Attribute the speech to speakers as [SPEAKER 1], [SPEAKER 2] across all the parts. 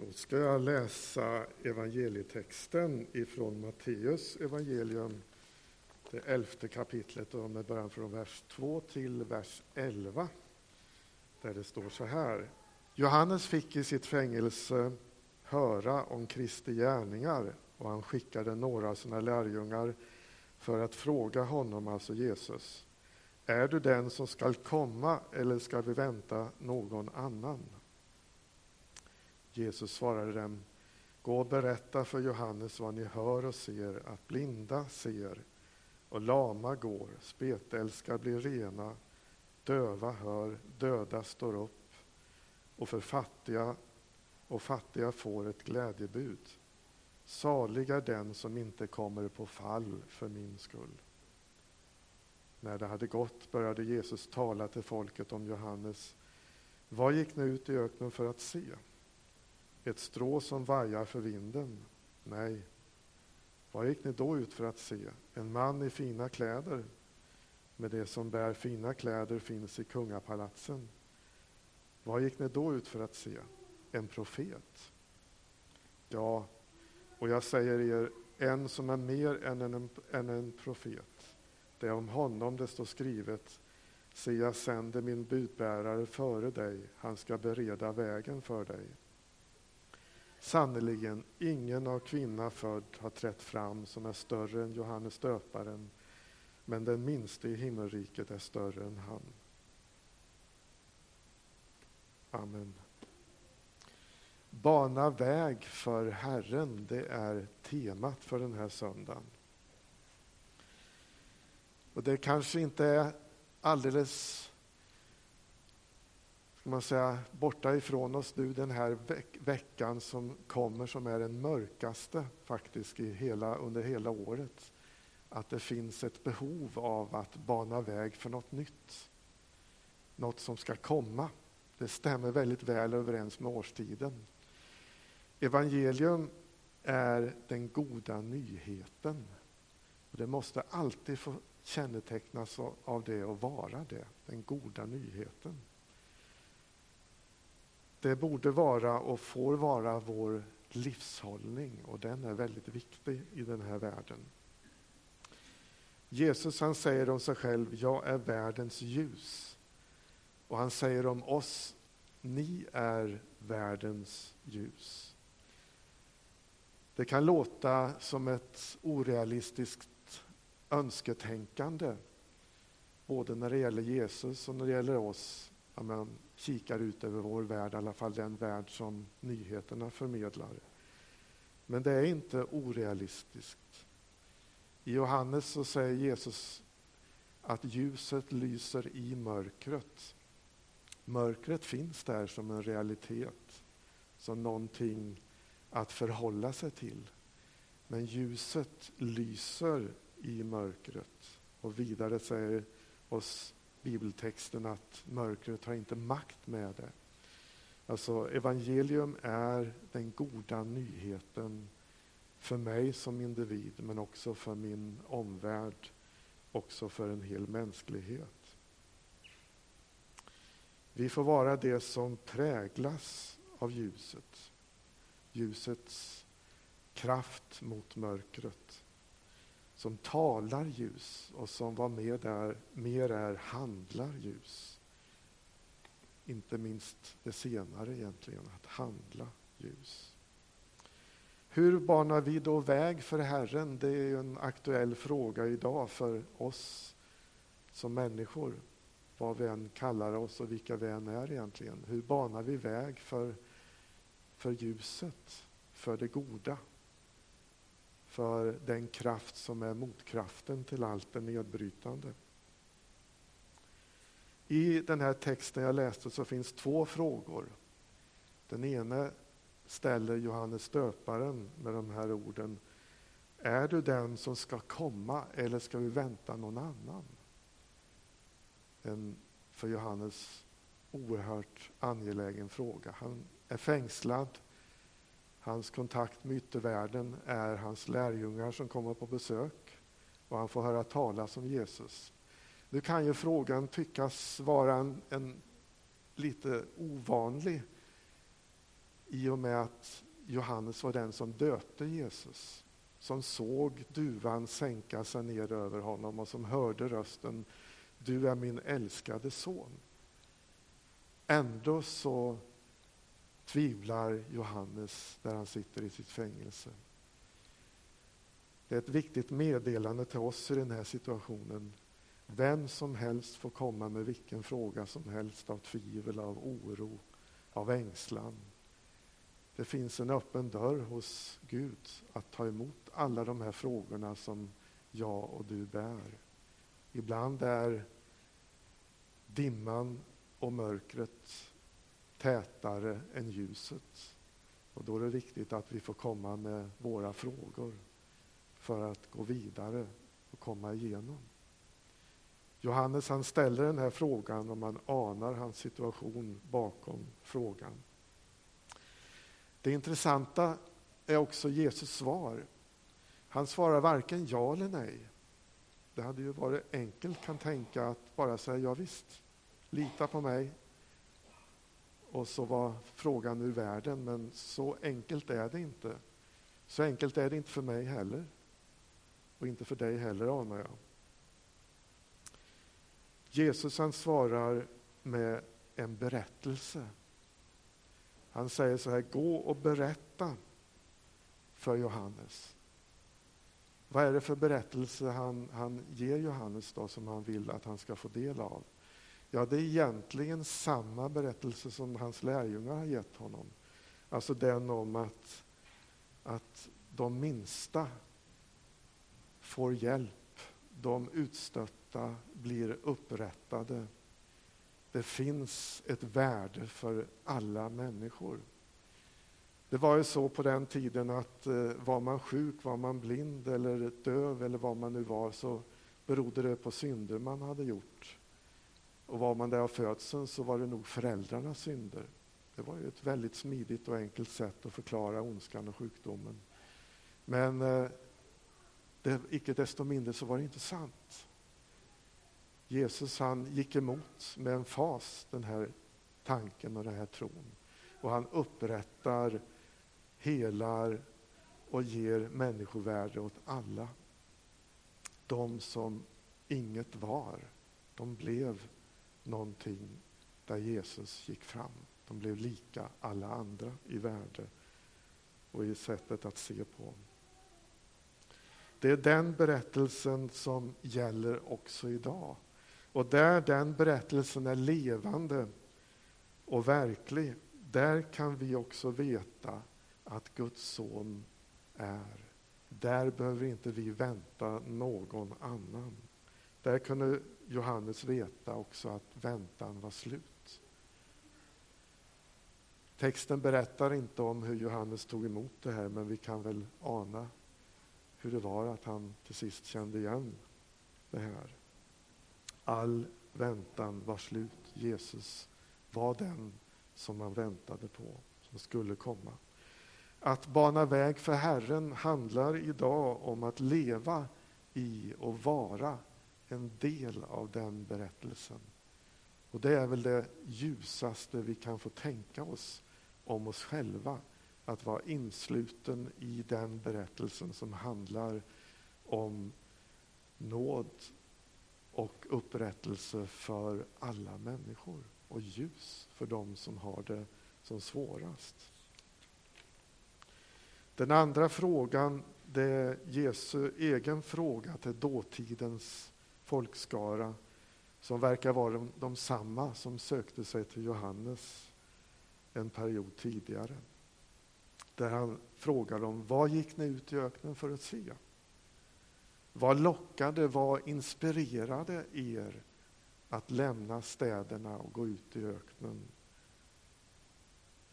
[SPEAKER 1] Då ska jag läsa evangelietexten ifrån Matteus evangelium, det elfte kapitlet, och med början från vers 2 till vers 11, där det står så här. Johannes fick i sitt fängelse höra om Kristi gärningar och han skickade några av sina lärjungar för att fråga honom, alltså Jesus, är du den som skall komma eller ska vi vänta någon annan? Jesus svarade dem, gå och berätta för Johannes vad ni hör och ser, att blinda ser och lama går, spetälska blir rena, döva hör, döda står upp och för fattiga och fattiga får ett glädjebud. Salig är den som inte kommer på fall för min skull. När det hade gått började Jesus tala till folket om Johannes. Vad gick ni ut i öknen för att se? Ett strå som vajar för vinden? Nej. Vad gick ni då ut för att se? En man i fina kläder? Men det som bär fina kläder finns i kungapalatsen. Vad gick ni då ut för att se? En profet? Ja, och jag säger er, en som är mer än en, än en profet. Det är om honom det står skrivet, se jag sänder min budbärare före dig, han ska bereda vägen för dig. Sannerligen, ingen av kvinna född har trätt fram som är större än Johannes döparen, men den minste i himmelriket är större än han. Amen. Bana väg för Herren, det är temat för den här söndagen. Och det kanske inte är alldeles man säga, borta ifrån oss nu den här veck veckan som kommer som är den mörkaste faktiskt i hela, under hela året. Att det finns ett behov av att bana väg för något nytt. Något som ska komma. Det stämmer väldigt väl överens med årstiden. Evangelium är den goda nyheten. Det måste alltid få kännetecknas av det och vara det, den goda nyheten. Det borde vara och får vara vår livshållning och den är väldigt viktig i den här världen. Jesus han säger om sig själv, jag är världens ljus. Och han säger om oss, ni är världens ljus. Det kan låta som ett orealistiskt önsketänkande, både när det gäller Jesus och när det gäller oss. Amen kikar ut över vår värld, i alla fall den värld som nyheterna förmedlar. Men det är inte orealistiskt. I Johannes så säger Jesus att ljuset lyser i mörkret. Mörkret finns där som en realitet, som någonting att förhålla sig till. Men ljuset lyser i mörkret. Och vidare säger oss bibeltexten att mörkret har inte makt med det. Alltså evangelium är den goda nyheten för mig som individ men också för min omvärld, också för en hel mänsklighet. Vi får vara det som präglas av ljuset. Ljusets kraft mot mörkret som talar ljus och som var med där, mer är handlar ljus. Inte minst det senare egentligen, att handla ljus. Hur banar vi då väg för Herren? Det är en aktuell fråga idag för oss som människor. Vad vi än kallar oss och vilka vi än är egentligen. Hur banar vi väg för, för ljuset, för det goda? För den kraft som är motkraften till allt det nedbrytande. I den här texten jag läste så finns två frågor. Den ena ställer Johannes döparen med de här orden. Är du den som ska komma eller ska vi vänta någon annan? En för Johannes oerhört angelägen fråga. Han är fängslad, Hans kontakt med yttervärlden är hans lärjungar som kommer på besök och han får höra talas om Jesus. Nu kan ju frågan tyckas vara en, en lite ovanlig i och med att Johannes var den som döpte Jesus, som såg duvan sänka sig ner över honom och som hörde rösten Du är min älskade son. Ändå så tvivlar Johannes där han sitter i sitt fängelse. Det är ett viktigt meddelande till oss i den här situationen. Vem som helst får komma med vilken fråga som helst av tvivel, av oro, av ängslan. Det finns en öppen dörr hos Gud att ta emot alla de här frågorna som jag och du bär. Ibland är dimman och mörkret tätare än ljuset. Och då är det viktigt att vi får komma med våra frågor för att gå vidare och komma igenom. Johannes han ställer den här frågan och man anar hans situation bakom frågan. Det intressanta är också Jesus svar. Han svarar varken ja eller nej. Det hade ju varit enkelt kan tänka att bara säga ja visst, lita på mig. Och så var frågan ur världen, men så enkelt är det inte. Så enkelt är det inte för mig heller. Och inte för dig heller anar jag. Jesus han svarar med en berättelse. Han säger så här, gå och berätta för Johannes. Vad är det för berättelse han, han ger Johannes då som han vill att han ska få del av? Ja, det är egentligen samma berättelse som hans lärjungar har gett honom. Alltså den om att, att de minsta får hjälp, de utstötta blir upprättade. Det finns ett värde för alla människor. Det var ju så på den tiden att eh, var man sjuk, var man blind eller döv eller vad man nu var så berodde det på synder man hade gjort. Och var man där av födseln så var det nog föräldrarnas synder. Det var ju ett väldigt smidigt och enkelt sätt att förklara ondskan och sjukdomen. Men eh, det, icke desto mindre så var det inte sant. Jesus han gick emot med en fas den här tanken och den här tron. Och han upprättar, helar och ger människovärde åt alla. De som inget var, de blev någonting där Jesus gick fram. De blev lika alla andra i värde och i sättet att se på. Det är den berättelsen som gäller också idag. Och där den berättelsen är levande och verklig, där kan vi också veta att Guds son är. Där behöver inte vi vänta någon annan. Där kunde Johannes veta också att väntan var slut. Texten berättar inte om hur Johannes tog emot det här, men vi kan väl ana hur det var att han till sist kände igen det här. All väntan var slut. Jesus var den som man väntade på, som skulle komma. Att bana väg för Herren handlar idag om att leva i och vara en del av den berättelsen. Och det är väl det ljusaste vi kan få tänka oss om oss själva. Att vara insluten i den berättelsen som handlar om nåd och upprättelse för alla människor och ljus för dem som har det som svårast. Den andra frågan det är Jesu egen fråga till dåtidens folkskara som verkar vara de, de samma som sökte sig till Johannes en period tidigare. Där han frågar dem, vad gick ni ut i öknen för att se? Vad lockade, vad inspirerade er att lämna städerna och gå ut i öknen?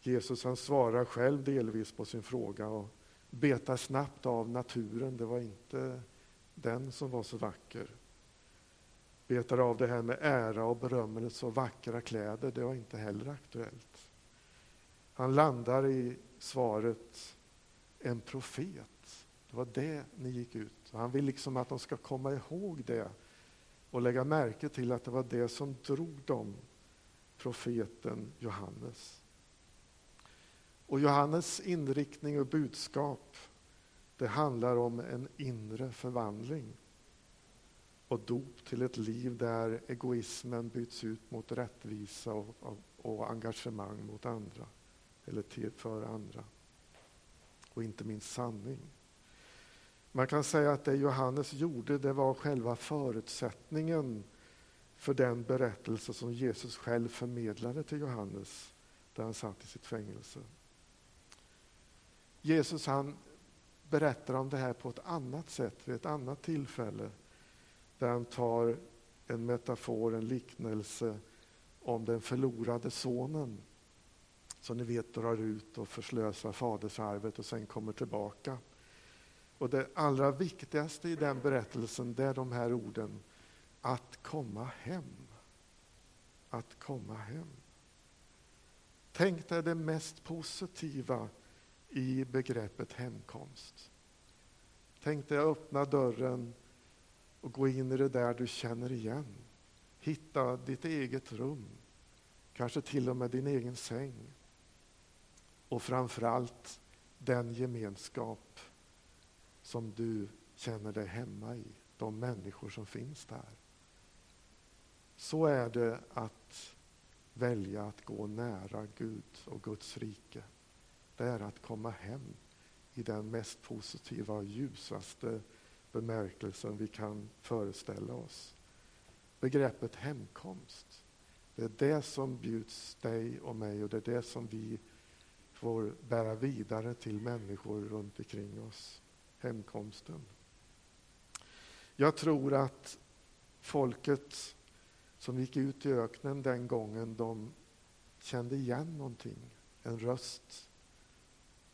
[SPEAKER 1] Jesus han svarar själv delvis på sin fråga och betar snabbt av naturen. Det var inte den som var så vacker. Betar av det här med ära och berömmelse och vackra kläder. Det var inte heller aktuellt. Han landar i svaret en profet. Det var det ni gick ut. Han vill liksom att de ska komma ihåg det och lägga märke till att det var det som drog dem, profeten Johannes. Och Johannes inriktning och budskap, det handlar om en inre förvandling och dop till ett liv där egoismen byts ut mot rättvisa och, och, och engagemang mot andra, eller till för andra. Och inte minst sanning. Man kan säga att det Johannes gjorde, det var själva förutsättningen för den berättelse som Jesus själv förmedlade till Johannes där han satt i sitt fängelse. Jesus han berättar om det här på ett annat sätt vid ett annat tillfälle där han tar en metafor, en liknelse om den förlorade sonen som ni vet drar ut och förslösar fadersarvet och sen kommer tillbaka. Och det allra viktigaste i den berättelsen det är de här orden att komma hem. Att komma hem. Tänk dig det mest positiva i begreppet hemkomst. Tänk dig att öppna dörren och gå in i det där du känner igen. Hitta ditt eget rum, kanske till och med din egen säng. Och framförallt den gemenskap som du känner dig hemma i, de människor som finns där. Så är det att välja att gå nära Gud och Guds rike. Det är att komma hem i den mest positiva och ljusaste bemärkelsen vi kan föreställa oss. Begreppet hemkomst, det är det som bjuds dig och mig och det är det som vi får bära vidare till människor runt omkring oss. Hemkomsten. Jag tror att folket som gick ut i öknen den gången, de kände igen någonting. En röst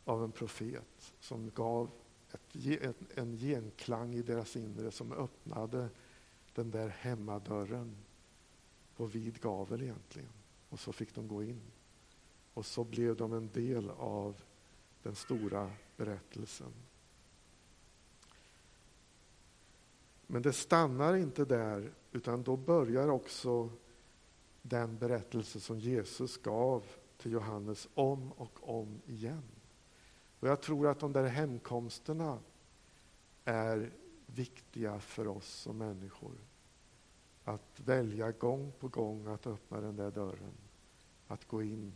[SPEAKER 1] av en profet som gav en genklang i deras inre som öppnade den där hemmadörren på vid gavel egentligen. Och så fick de gå in. Och så blev de en del av den stora berättelsen. Men det stannar inte där, utan då börjar också den berättelse som Jesus gav till Johannes om och om igen. Och jag tror att de där hemkomsterna är viktiga för oss som människor. Att välja gång på gång att öppna den där dörren. Att gå in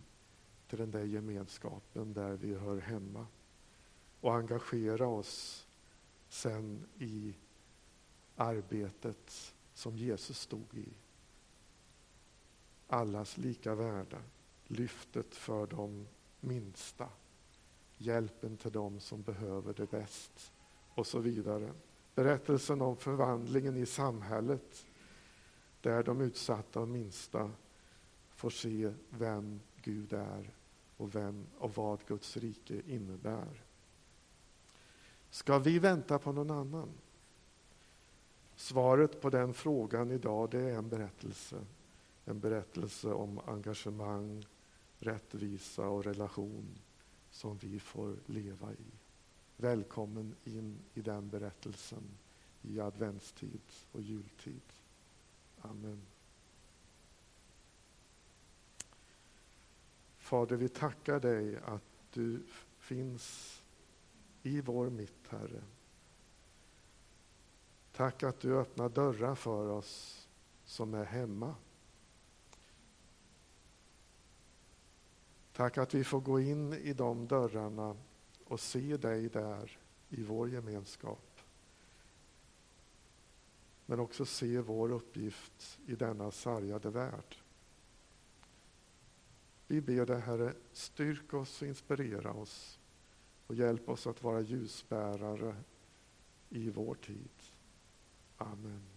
[SPEAKER 1] till den där gemenskapen där vi hör hemma. Och engagera oss sen i arbetet som Jesus stod i. Allas lika värde, lyftet för de minsta hjälpen till dem som behöver det bäst och så vidare. Berättelsen om förvandlingen i samhället där de utsatta och minsta får se vem Gud är och, vem, och vad Guds rike innebär. Ska vi vänta på någon annan? Svaret på den frågan idag det är en berättelse. En berättelse om engagemang, rättvisa och relation som vi får leva i. Välkommen in i den berättelsen i adventstid och jultid. Amen. Fader, vi tackar dig att du finns i vår mitt, Herre. Tack att du öppnar dörrar för oss som är hemma. Tack att vi får gå in i de dörrarna och se dig där i vår gemenskap. Men också se vår uppgift i denna sargade värld. Vi ber dig Herre, styrk oss och inspirera oss och hjälp oss att vara ljusbärare i vår tid. Amen.